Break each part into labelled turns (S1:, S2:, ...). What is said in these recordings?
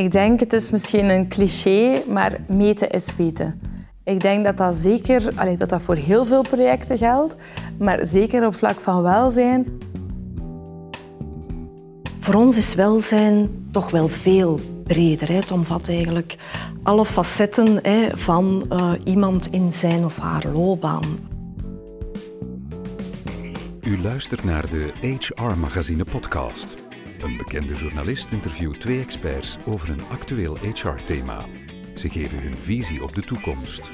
S1: Ik denk, het is misschien een cliché, maar meten is weten. Ik denk dat dat zeker allee, dat dat voor heel veel projecten geldt, maar zeker op vlak van welzijn.
S2: Voor ons is welzijn toch wel veel breder. Hè. Het omvat eigenlijk alle facetten hè, van uh, iemand in zijn of haar loopbaan.
S3: U luistert naar de HR Magazine podcast. Een bekende journalist interviewt twee experts over een actueel HR-thema. Ze geven hun visie op de toekomst.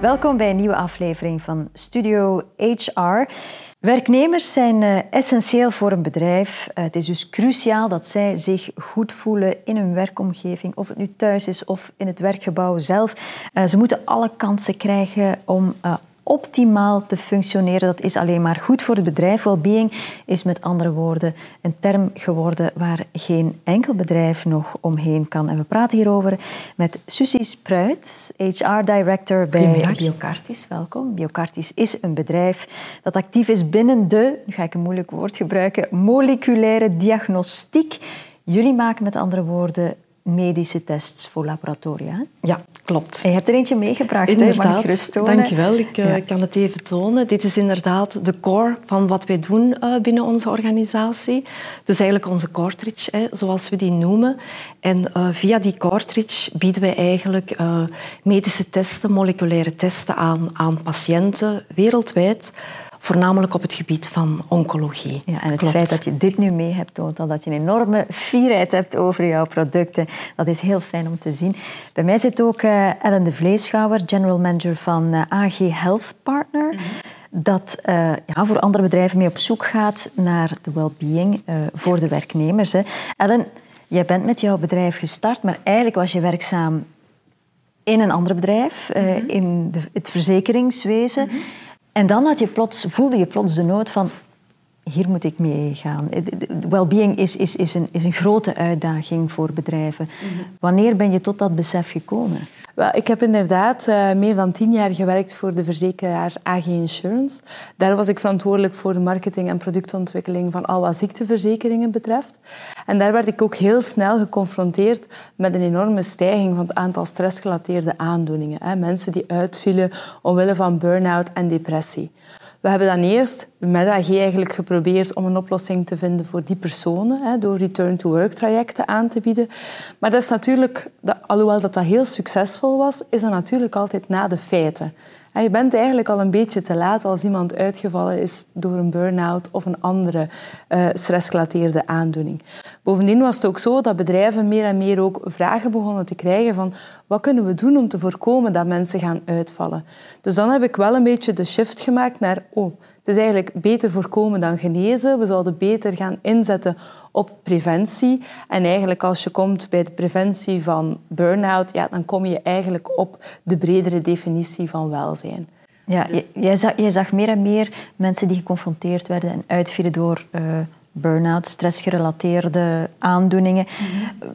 S4: Welkom bij een nieuwe aflevering van Studio HR. Werknemers zijn uh, essentieel voor een bedrijf. Uh, het is dus cruciaal dat zij zich goed voelen in hun werkomgeving, of het nu thuis is of in het werkgebouw zelf. Uh, ze moeten alle kansen krijgen om optimaal te functioneren. Dat is alleen maar goed voor het bedrijf. Wellbeing is met andere woorden een term geworden waar geen enkel bedrijf nog omheen kan. En we praten hierover met Susie Spruit, HR Director bij Biocartis. Welkom. Biocartis is een bedrijf dat actief is binnen de, nu ga ik een moeilijk woord gebruiken, moleculaire diagnostiek. Jullie maken met andere woorden medische tests voor laboratoria.
S2: Ja, klopt.
S4: En je hebt er eentje meegebracht,
S2: inderdaad. Hè? Dankjewel, ik uh, kan het even tonen. Dit is inderdaad de core van wat wij doen uh, binnen onze organisatie. Dus eigenlijk onze cartridge, hè, zoals we die noemen. En uh, via die cartridge bieden wij eigenlijk medische testen, moleculaire testen aan, aan patiënten wereldwijd voornamelijk op het gebied van oncologie.
S4: Ja, en het feit dat je dit nu mee hebt, toont al dat je een enorme fierheid hebt over jouw producten. Dat is heel fijn om te zien. Bij mij zit ook uh, Ellen de Vleeschouwer, general manager van eh, AG Health Partner. Mhm. Dat uh, ja, voor andere bedrijven mee op zoek gaat naar de well-being voor de werknemers. Hè. Ellen, jij bent met jouw bedrijf gestart, maar eigenlijk was je werkzaam in een ander bedrijf, mhm. in de, het verzekeringswezen. Mhm. En dan had je plots, voelde je plots de nood van hier moet ik mee gaan. Wellbeing is, is, is, een, is een grote uitdaging voor bedrijven. Mhm. Wanneer ben je tot dat besef gekomen?
S1: Wel, ik heb inderdaad uh, meer dan tien jaar gewerkt voor de verzekeraar AG Insurance. Daar was ik verantwoordelijk voor de marketing en productontwikkeling van al wat ziekteverzekeringen betreft. En daar werd ik ook heel snel geconfronteerd met een enorme stijging van het aantal stressgerelateerde aandoeningen. Hè. Mensen die uitvielen omwille van burn-out en depressie. We hebben dan eerst met AG eigenlijk geprobeerd om een oplossing te vinden voor die personen, hè, door return-to-work trajecten aan te bieden. Maar dat is natuurlijk, alhoewel dat, dat heel succesvol was, is dat natuurlijk altijd na de feiten. En je bent eigenlijk al een beetje te laat als iemand uitgevallen is door een burn-out of een andere uh, stressgerelateerde aandoening. Bovendien was het ook zo dat bedrijven meer en meer ook vragen begonnen te krijgen van wat kunnen we doen om te voorkomen dat mensen gaan uitvallen. Dus dan heb ik wel een beetje de shift gemaakt naar oh, het is eigenlijk beter voorkomen dan genezen. We zouden beter gaan inzetten op preventie. En eigenlijk als je komt bij de preventie van burn-out, ja, dan kom je eigenlijk op de bredere definitie van welzijn.
S4: Ja, dus... jij, zag, jij zag meer en meer mensen die geconfronteerd werden en uitvielen door uh, burn-out, stressgerelateerde aandoeningen. Mhm.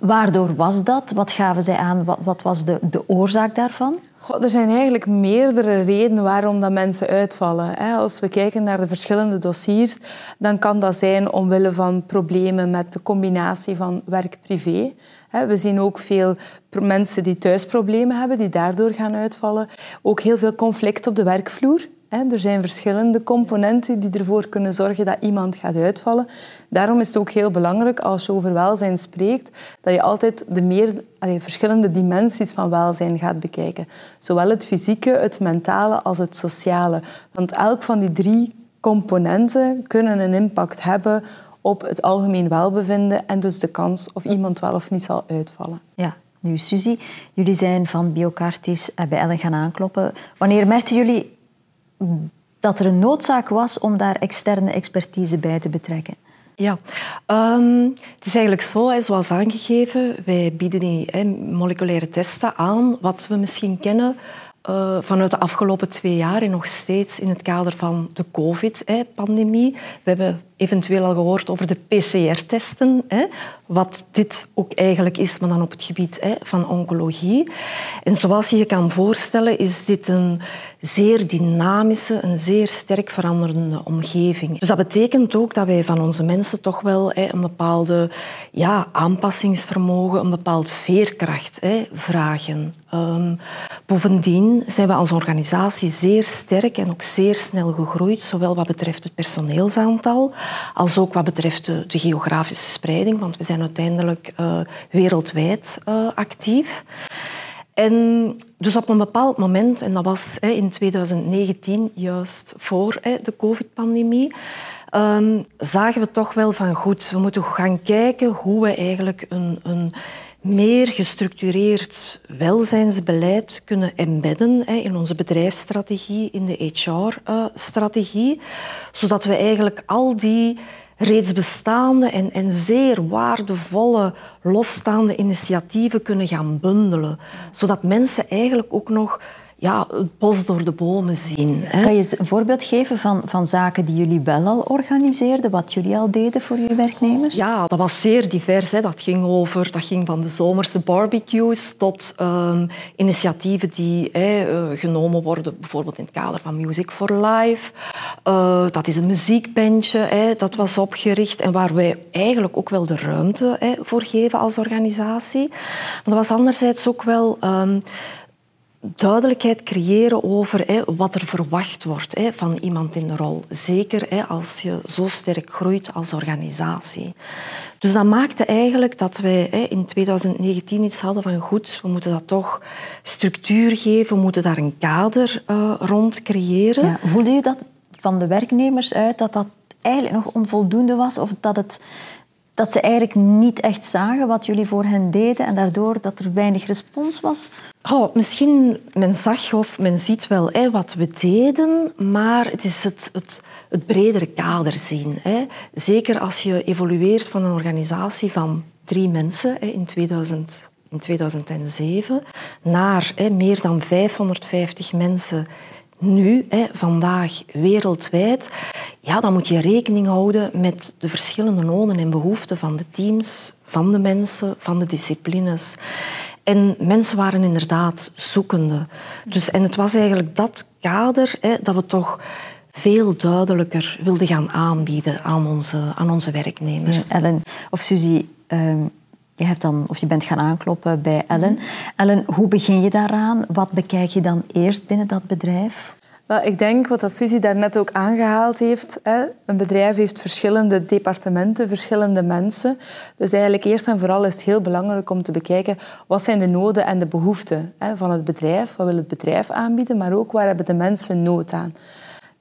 S4: Waardoor was dat? Wat gaven zij aan? Wat, was de, de oorzaak daarvan?
S1: er zijn eigenlijk meerdere redenen waarom dat mensen uitvallen. Als we kijken naar de verschillende dossiers, dan kan dat zijn omwille van problemen met de combinatie van werk-privé. We zien ook veel mensen die thuisproblemen hebben, die daardoor gaan uitvallen. Ook heel veel conflict op de werkvloer. Er zijn verschillende componenten die ervoor kunnen zorgen dat iemand gaat uitvallen. Daarom is het ook heel belangrijk als je over welzijn spreekt, dat je altijd de meer verschillende dimensies van welzijn gaat bekijken. Zowel het fysieke, het mentale als het sociale. Want elk van die drie componenten kunnen een impact hebben op het algemeen welbevinden en dus de kans of iemand wel of niet zal uitvallen.
S4: Ja, nu Suzy, jullie zijn van Biocartis bij Ellen gaan aankloppen. Wanneer merkten jullie dat er een noodzaak was om daar externe expertise bij te betrekken?
S2: Ja, um, het is eigenlijk zo, zoals aangegeven, wij bieden die moleculaire testen aan, wat we misschien kennen uh, vanuit de afgelopen twee jaar en nog steeds in het kader van de COVID-pandemie. We hebben eventueel al gehoord over de PCR-testen. Wat dit ook eigenlijk is, maar dan op het gebied hè, van oncologie. En zoals je je kan voorstellen, is dit een zeer dynamische, een zeer sterk veranderende omgeving. Dus dat betekent ook dat wij van onze mensen toch wel hè, een bepaalde ja, aanpassingsvermogen, een bepaald veerkracht hè, vragen. Um, bovendien zijn we als organisatie zeer sterk en ook zeer snel gegroeid, zowel wat betreft het personeelsaantal als ook wat betreft de, geografische spreiding, want we zijn uiteindelijk uh, wereldwijd uh, actief. En dus op een bepaald moment, en dat was hè, in 2019, juist voor hè, de COVID-pandemie, um, zagen we toch wel van goed, we moeten gaan kijken hoe we eigenlijk een, een meer gestructureerd welzijnsbeleid kunnen embedden in onze bedrijfsstrategie, in de HR-strategie, zodat we eigenlijk al die reeds bestaande en, en zeer waardevolle losstaande initiatieven kunnen gaan bundelen. Zodat mensen eigenlijk ook nog ja, het bos door de bomen zien.
S4: Hè. Kan je een voorbeeld geven van, van zaken die jullie wel al organiseerden, wat jullie al deden voor je werknemers?
S2: Ja, dat was zeer divers. Hè. Dat, ging over, dat ging van de zomerse barbecues tot um, initiatieven die hè, uh, genomen worden, bijvoorbeeld in het kader van Music for Life. Uh, dat is een muziekbandje, hè, dat was opgericht en waar wij eigenlijk ook wel de ruimte hè, voor geven als organisatie. Maar dat was anderzijds ook wel... Um, duidelijkheid creëren over wat er verwacht wordt van iemand in de rol. Zeker als je zo sterk groeit als organisatie. Dus dat maakte eigenlijk dat wij in 2019 iets hadden van goed, we moeten dat toch structuur geven, we moeten daar een kader uh, rond creëren.
S4: Voelde je dat van de werknemers uit dat dat eigenlijk nog onvoldoende was of dat het dat ze eigenlijk niet echt zagen wat jullie voor hen deden en daardoor dat er weinig respons was?
S2: Oh, misschien men zag of men ziet wel hè, wat we deden, maar het is het, het, bredere kader zien. Hè. Zeker als je evolueert van een organisatie van drie mensen hè, in, 2000, in 2007 naar meer dan 550 mensen nu, hè, vandaag, wereldwijd, ja, dan moet je rekening houden met de verschillende noden en behoeften van de teams, van de mensen, van de disciplines. En mensen waren inderdaad zoekende. Dus, en het was eigenlijk dat kader hè, dat we toch veel duidelijker wilden gaan aanbieden aan onze, aan onze werknemers.
S4: Ellen of Suzy, uh, je, hebt dan, of je bent gaan aankloppen bij Ellen. Ellen, hoe begin je daaraan? Wat bekijk je dan eerst binnen dat bedrijf?
S1: Wel, ik denk wat dat Suzy daarnet ook aangehaald heeft. Hè, een bedrijf heeft verschillende departementen, verschillende mensen. Dus eigenlijk eerst en vooral is het heel belangrijk om te bekijken wat zijn de noden en de behoeften hè, van het bedrijf. Wat wil het bedrijf aanbieden, maar ook waar hebben de mensen nood aan.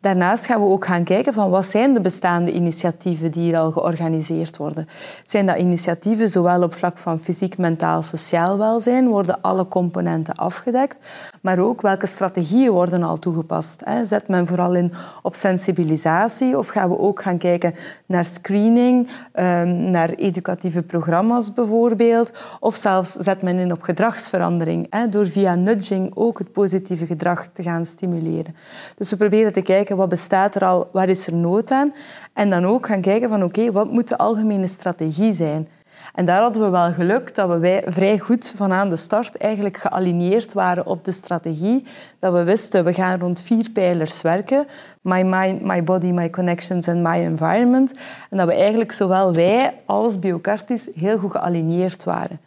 S1: Daarnaast gaan we ook gaan kijken van wat zijn de bestaande initiatieven die hier al georganiseerd worden. Zijn dat initiatieven zowel op vlak van fysiek, mentaal, sociaal welzijn, worden alle componenten afgedekt, maar ook welke strategieën worden al toegepast. Zet men vooral in op sensibilisatie of gaan we ook gaan kijken naar screening, ehm, naar educatieve programma's bijvoorbeeld, of zelfs zet men in op gedragsverandering door via nudging ook het positieve gedrag te gaan stimuleren. Dus we proberen te kijken wat bestaat er al, waar is er nood aan en dan ook gaan kijken van oké, wat moet de algemene strategie zijn? En daar hadden we wel geluk dat we wij vrij goed van aan de start eigenlijk gealigneerd waren op de strategie. Dat we wisten, we gaan rond vier pijlers werken. My mind, my body, my connections en my environment. En dat we eigenlijk zowel wij als Biocartis heel goed gealigneerd waren.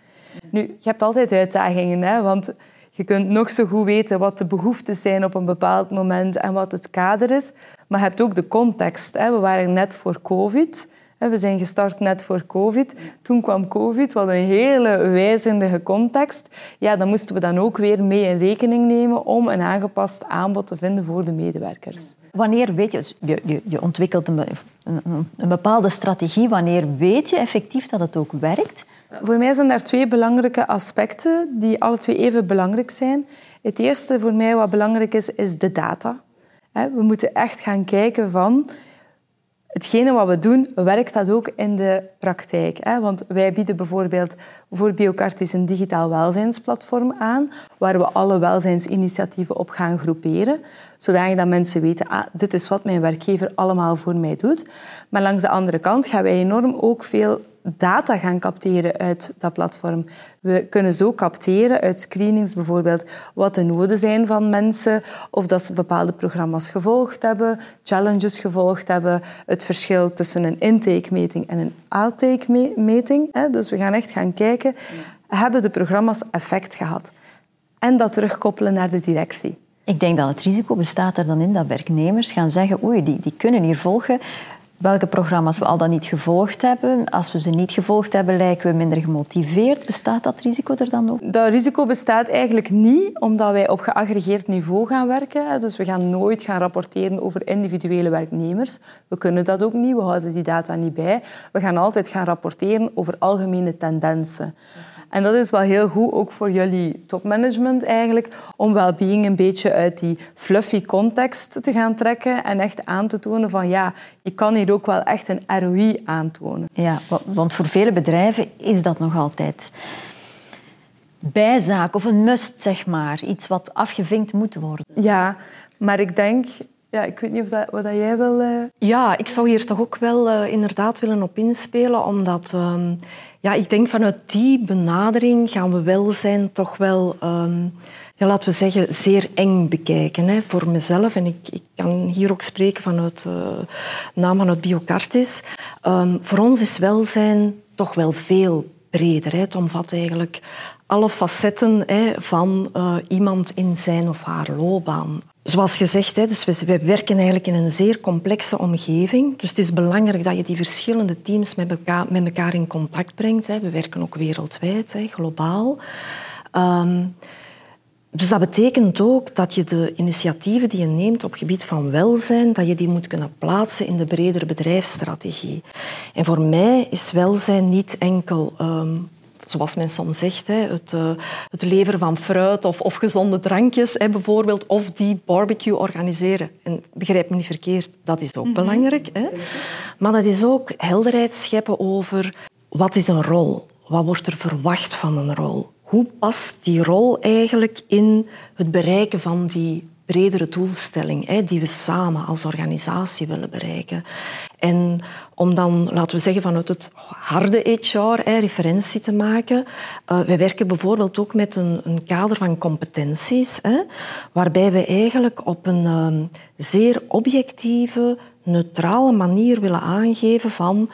S1: Nu, je hebt altijd uitdagingen, hè, want je kunt nog zo goed weten wat de behoeften zijn op een bepaald moment en wat het kader is. Maar je hebt ook de context. Hè. We waren net voor COVID. We zijn gestart net voor COVID. Toen kwam COVID, wat een hele wijzende context. Ja, dan moesten we dan ook weer mee in rekening nemen om een aangepast aanbod te vinden voor de medewerkers.
S4: Wanneer weet je, je, je ontwikkelt een, een, een bepaalde strategie, wanneer weet je effectief dat het ook werkt?
S1: Voor mij zijn daar twee belangrijke aspecten die alle twee even belangrijk zijn. Het eerste voor mij wat belangrijk is, is de data. We moeten echt gaan kijken van hetgene wat we doen, werkt dat ook in de praktijk. Hè? Want wij bieden bijvoorbeeld voor Biocartis een digitaal welzijnsplatform aan, waar we alle welzijnsinitiatieven op gaan groeperen, zodat mensen weten, ah, dit is wat mijn werkgever allemaal voor mij doet. Maar langs de andere kant gaan wij enorm ook veel data gaan capteren uit dat platform. We kunnen zo capteren uit screenings bijvoorbeeld wat de noden zijn van mensen, of dat ze bepaalde programma's gevolgd hebben, challenges gevolgd hebben, het verschil tussen een intake-meting en een outtake-meting. Dus we gaan echt gaan kijken, hebben de programma's effect gehad? En dat terugkoppelen naar de directie.
S4: Ik denk dat het risico bestaat er dan in dat werknemers gaan zeggen oei, die, die kunnen hier volgen welke programma's we al dan niet gevolgd hebben. Als we ze niet gevolgd hebben, lijken we minder gemotiveerd. Bestaat dat risico er dan ook?
S1: Dat risico bestaat eigenlijk niet, omdat wij op geaggregeerd niveau gaan werken. Dus we gaan nooit gaan rapporteren over individuele werknemers. We kunnen dat ook niet, we houden die data niet bij. We gaan altijd gaan rapporteren over algemene tendensen. En dat is wel heel goed, ook voor jullie topmanagement eigenlijk, om well-being een beetje uit die fluffy context te gaan trekken en echt aan te tonen van ja, je kan hier ook wel echt een ROI aantonen.
S4: Ja, want voor vele bedrijven is dat nog altijd bijzaak of een must, zeg maar. Iets wat afgevinkt moet worden.
S1: Ja, maar ik denk ja, ik weet niet of dat, wat dat jij wil... Uh...
S2: Ja, ik zou hier toch ook wel uh, inderdaad willen op inspelen, omdat um, ja, ik denk vanuit die benadering gaan we welzijn toch wel, um, ja, laten we zeggen, zeer eng bekijken. Hè, voor mezelf, en ik, ik kan hier ook spreken vanuit uh, naam vanuit Biocartis. Um, voor ons is welzijn toch wel veel breder. Het omvat eigenlijk alle facetten hè, van uh, iemand in zijn of haar loopbaan. Zoals gezegd, hè, dus we, werken eigenlijk in een zeer complexe omgeving. Dus het is belangrijk dat je die verschillende teams met elkaar, met elkaar in contact brengt. Hè. We werken ook wereldwijd, hè, globaal. Um, dus dat betekent ook dat je de initiatieven die je neemt op gebied van welzijn, dat je die moet kunnen plaatsen in de bredere bedrijfsstrategie. En voor mij is welzijn niet enkel um, zoals men soms zegt, het, uh, het leveren van fruit of, of gezonde drankjes bijvoorbeeld, of die barbecue organiseren. En begrijp me niet verkeerd, dat is ook mhm. belangrijk. Hè? Maar dat is ook helderheid scheppen over wat is een rol? Wat wordt er verwacht van een rol? Hoe past die rol eigenlijk in het bereiken van die bredere doelstelling hè, die we samen als organisatie willen bereiken. En om dan, laten we zeggen, vanuit het harde HR hè, referentie te maken. Uh, wij werken bijvoorbeeld ook met een, een kader van competenties, hè, waarbij we eigenlijk op een um, zeer objectieve, neutrale manier willen aangeven van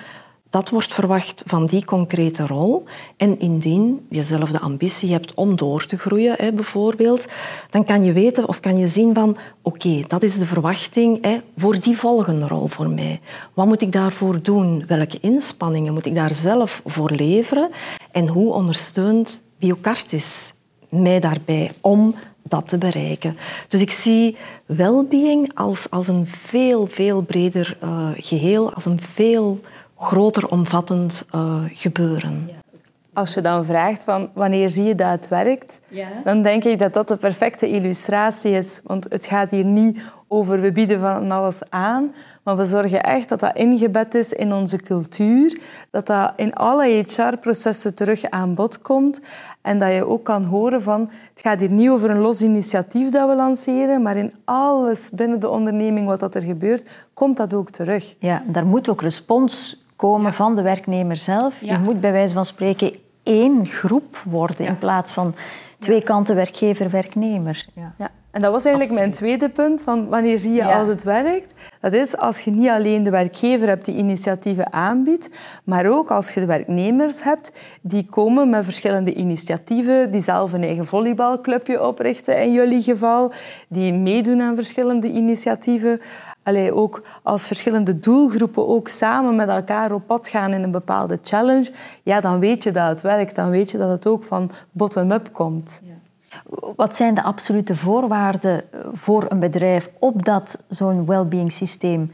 S2: dat wordt verwacht van die concrete rol. En indien je zelf de ambitie hebt om door te groeien, hè, bijvoorbeeld, dan kan je weten of kan je zien van oké, dat is de verwachting hè, voor die volgende rol voor mij. Wat moet ik daarvoor doen? Welke inspanningen moet ik daar zelf voor leveren? En hoe ondersteunt Biocartis mij daarbij om dat te bereiken. Dus ik zie well-being als, als een veel, veel breder uh, geheel, als een veel groter omvattend uh, gebeuren.
S1: Als je dan vraagt van wanneer zie je dat het werkt, dan denk ik dat dat de perfecte illustratie is. Want het gaat hier niet over we bieden van alles aan, maar we zorgen echt dat dat ingebed is in onze cultuur, dat dat in alle HR-processen terug aan bod komt en dat je ook kan horen van het gaat hier niet over een los initiatief dat we lanceren, maar in alles binnen de onderneming wat dat er gebeurt, komt dat ook terug.
S4: Ja, daar moet ook respons komen van de werknemer zelf. Je moet bij wijze van spreken één groep worden in plaats van twee kanten werkgever-werknemer.
S1: Ja. En dat was eigenlijk mijn tweede punt, van wanneer zie je als het werkt? Dat is als je niet alleen de werkgever hebt die initiatieven aanbiedt, maar ook als je de werknemers hebt die komen met verschillende initiatieven, die zelf een eigen volleybalclubje oprichten in jullie geval, die meedoen aan verschillende initiatieven, allee, ook als verschillende doelgroepen ook samen met elkaar op pad gaan in een bepaalde challenge, ja, dan weet je dat het werkt. Dan weet je dat het ook van bottom-up komt. Ja.
S4: Wat zijn de absolute voorwaarden voor een bedrijf opdat zo'n well-being systeem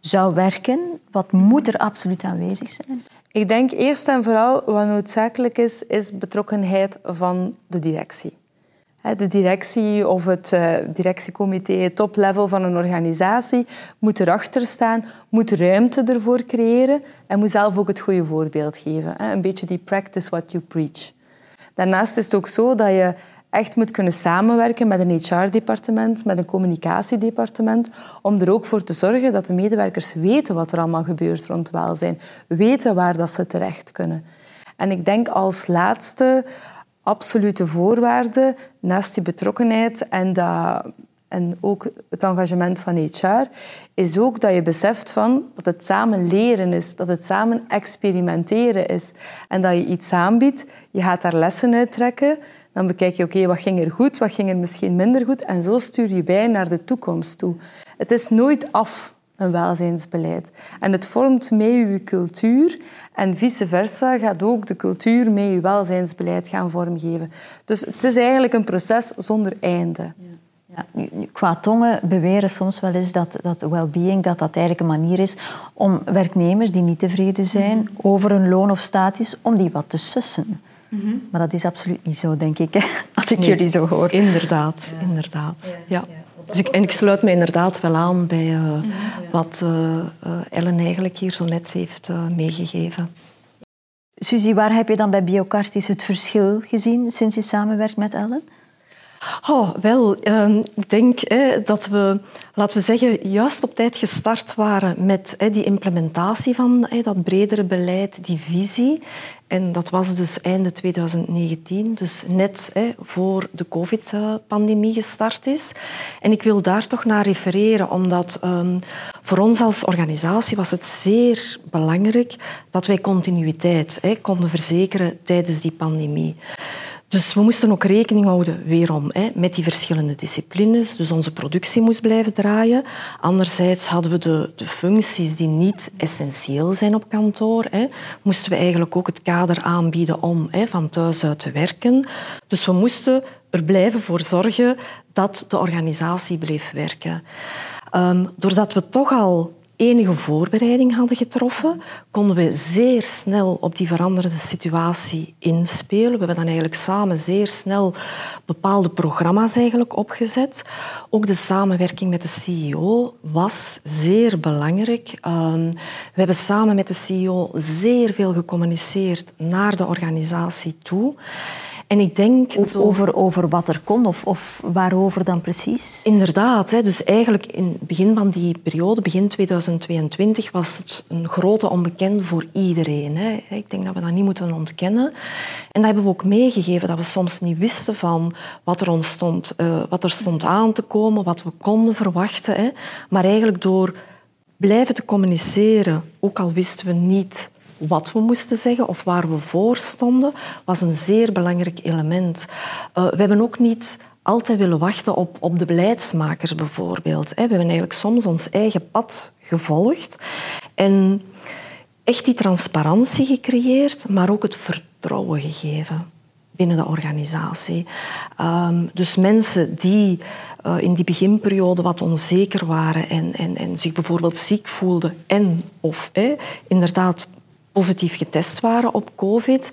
S4: zou werken? Wat moet er absoluut aanwezig zijn?
S1: Ik denk eerst en vooral wat noodzakelijk is, is betrokkenheid van de directie. De directie of het uh, directiecomité, het toplevel van een organisatie, moet erachter staan, moet ruimte ervoor creëren en moet zelf ook het goede voorbeeld geven. Een beetje die practice what you preach. Daarnaast is het ook zo dat je echt moet kunnen samenwerken met een HR-departement, met een communicatiedepartement, om er ook voor te zorgen dat de medewerkers weten wat er allemaal gebeurt rond welzijn, weten waar dat ze terecht kunnen. En ik denk als laatste absolute voorwaarde, naast die betrokkenheid en, dat, en ook het engagement van HR, is ook dat je beseft van dat het samen leren is, dat het samen experimenteren is. En dat je iets aanbiedt, je gaat daar lessen uit trekken, dan bekijk je, oké, wat ging er goed, wat ging er misschien minder goed, en zo stuur je bij naar de toekomst toe. Het is nooit af, een welzijnsbeleid. En het vormt mee je cultuur en vice versa gaat ook de cultuur mee je welzijnsbeleid gaan vormgeven. Dus het is eigenlijk een proces zonder einde.
S4: Ja, qua tongen beweren soms wel eens dat, dat well-being dat dat eigenlijk een manier is om werknemers die niet tevreden zijn mhm. over hun loon of status, om die wat te sussen. Mhm. Maar dat is absoluut niet zo, denk ik, als ik jullie zo hoor.
S2: Inderdaad, inderdaad. Ja. Dus ik, en ik sluit me inderdaad wel aan bij uh, wat uh, Ellen eigenlijk hier zo net heeft meegegeven.
S4: Suzy, waar heb je dan bij Biocartis het verschil gezien sinds je samenwerkt met Ellen?
S2: Oh, wel, ehm, ik denk dat we, laten we zeggen, juist op tijd gestart waren met die implementatie van dat bredere beleid, die visie. En dat was dus einde 2019, dus net voor de COVID-pandemie gestart is. En ik wil daar toch naar refereren, omdat um, voor ons als organisatie was het zeer belangrijk dat wij continuïteit konden verzekeren tijdens die pandemie. Dus we moesten ook rekening houden, weerom, met die verschillende disciplines. Dus onze productie moest blijven draaien. Anderzijds hadden we de, de functies die niet essentieel zijn op kantoor. Hè, moesten we eigenlijk ook het kader aanbieden om hè, van thuis uit te werken. Dus we moesten er blijven voor zorgen dat de organisatie bleef werken. Um, doordat we toch al enige voorbereiding hadden getroffen, konden we zeer snel op die veranderde situatie inspelen. We hebben dan eigenlijk samen zeer snel bepaalde programma's eigenlijk opgezet. Ook de samenwerking met de CEO was zeer belangrijk. Ehm, we hebben samen met de CEO zeer veel gecommuniceerd naar de organisatie toe.
S4: En ik denk... over, over wat er kon of, of waarover dan precies?
S2: Inderdaad. Hè. Dus eigenlijk in het begin van die periode, begin 2022, was het een grote onbekende voor iedereen. Hè. Ik denk dat we dat niet moeten ontkennen. En dat hebben we ook meegegeven, dat we soms niet wisten van wat er, ontstond, uh, wat er stond aan te komen, wat we konden verwachten. Hè. Maar eigenlijk door blijven te communiceren, ook al wisten we niet wat we moesten zeggen of waar we voor stonden, was een zeer belangrijk element. Uh, we hebben ook niet altijd willen wachten op, op de beleidsmakers bijvoorbeeld. We hebben eigenlijk soms ons eigen pad gevolgd en echt die transparantie gecreëerd, maar ook het vertrouwen gegeven binnen de organisatie. Um, dus mensen die uh, in die beginperiode wat onzeker waren en, en, en zich bijvoorbeeld ziek voelden en of eh, inderdaad positief getest waren op COVID.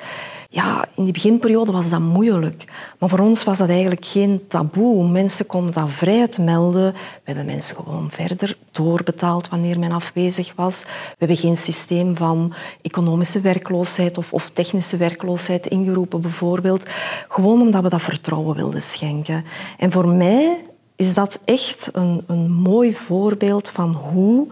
S2: Ja, in die beginperiode was dat moeilijk. Maar voor ons was dat eigenlijk geen taboe. Mensen konden dat vrij melden. We hebben mensen gewoon verder doorbetaald wanneer men afwezig was. We hebben geen systeem van economische werkloosheid of, of technische werkloosheid ingeroepen, bijvoorbeeld. Gewoon omdat we dat vertrouwen wilden schenken. En voor mij is dat echt een, een mooi voorbeeld van hoe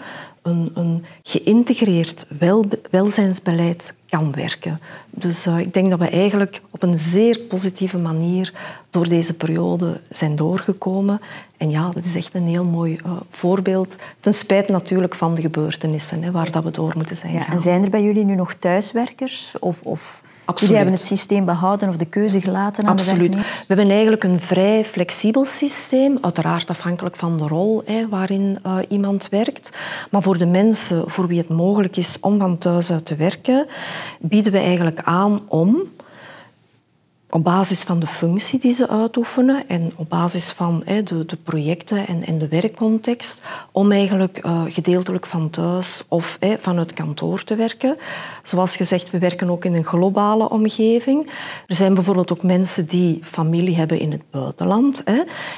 S2: een, een geïntegreerd wel, welzijnsbeleid kan werken. Dus uh, ik denk dat we eigenlijk op een zeer positieve manier door deze periode zijn doorgekomen. En ja, dat is echt een heel mooi uh, voorbeeld. Ten spijt natuurlijk van de gebeurtenissen hè, waar dat we door moeten zijn. Ja,
S4: en zijn er bij jullie nu nog thuiswerkers? Of, of Absoluut. Jullie hebben het systeem behouden of de keuze gelaten aan
S2: Absoluut.
S4: de
S2: We hebben eigenlijk een vrij flexibel systeem, uiteraard afhankelijk van de rol hè, waarin uh, iemand werkt. Maar voor de mensen voor wie het mogelijk is om van thuis uit te werken, bieden we eigenlijk aan om op basis van de functie die ze uitoefenen en op basis van de, de projecten en, de werkcontext, om eigenlijk uh, gedeeltelijk van thuis of vanuit kantoor te werken. Zoals gezegd, we werken ook in een globale omgeving. Er zijn bijvoorbeeld ook mensen die familie hebben in het buitenland.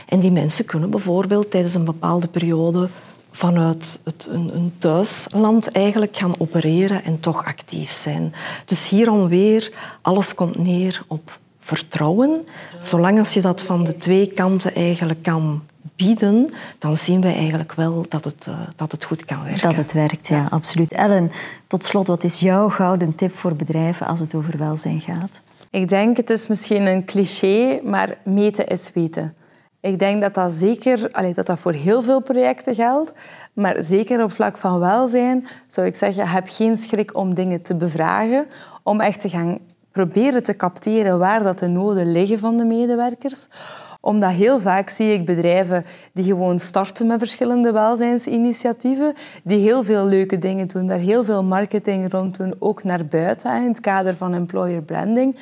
S2: en die mensen kunnen bijvoorbeeld tijdens een bepaalde periode vanuit het, een, een, thuisland eigenlijk gaan opereren en toch actief zijn. Dus hierom weer, alles komt neer op vertrouwen. Zolang als je dat van de twee kanten eigenlijk kan bieden, dan zien we eigenlijk wel dat het, uh, dat het goed kan werken.
S4: Dat het werkt, ja, absoluut. Ellen, tot slot, wat is jouw gouden tip voor bedrijven als het over welzijn gaat?
S1: Ik denk, het is misschien een cliché, maar meten is weten. Ik denk dat dat zeker allee, dat dat voor heel veel projecten geldt. Maar zeker op vlak van welzijn zou ik zeggen, heb geen schrik om dingen te bevragen. Om echt te gaan proberen te capteren waar dat de noden liggen van de medewerkers omdat heel vaak zie ik bedrijven die gewoon starten met verschillende welzijnsinitiatieven, die heel veel leuke dingen doen, daar heel veel marketing rond doen, ook naar buiten in het kader van employer branding.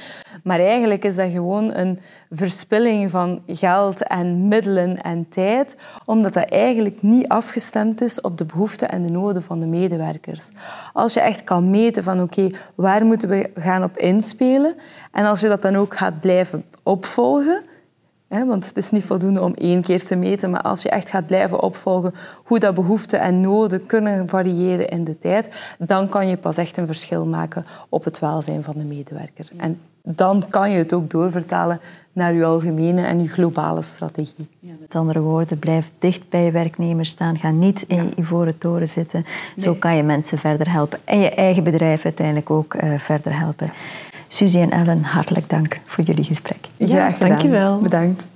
S1: Maar eigenlijk is dat gewoon een verspilling van geld en middelen en tijd, omdat dat eigenlijk niet afgestemd is op de behoeften en de noden van de medewerkers. Als je echt kan meten van oké, waar moeten we gaan op inspelen en als je dat dan ook gaat blijven opvolgen, want het is niet voldoende om één keer te meten, maar als je echt gaat blijven opvolgen hoe dat behoeften en noden kunnen variëren in de tijd, dan kan je pas echt een verschil maken op het welzijn van de medewerker. En dan kan je het ook doorvertalen naar je algemene en je globale strategie.
S4: met andere woorden, blijf dicht bij je werknemers staan. Ga niet in je ivoren toren zitten. Zo kan je mensen verder helpen. En je eigen bedrijf uiteindelijk ook uh, verder helpen. Suzie en Ellen, hartelijk dank voor jullie gesprek.
S1: Ja, Graag gedaan. Dankjewel. Bedankt.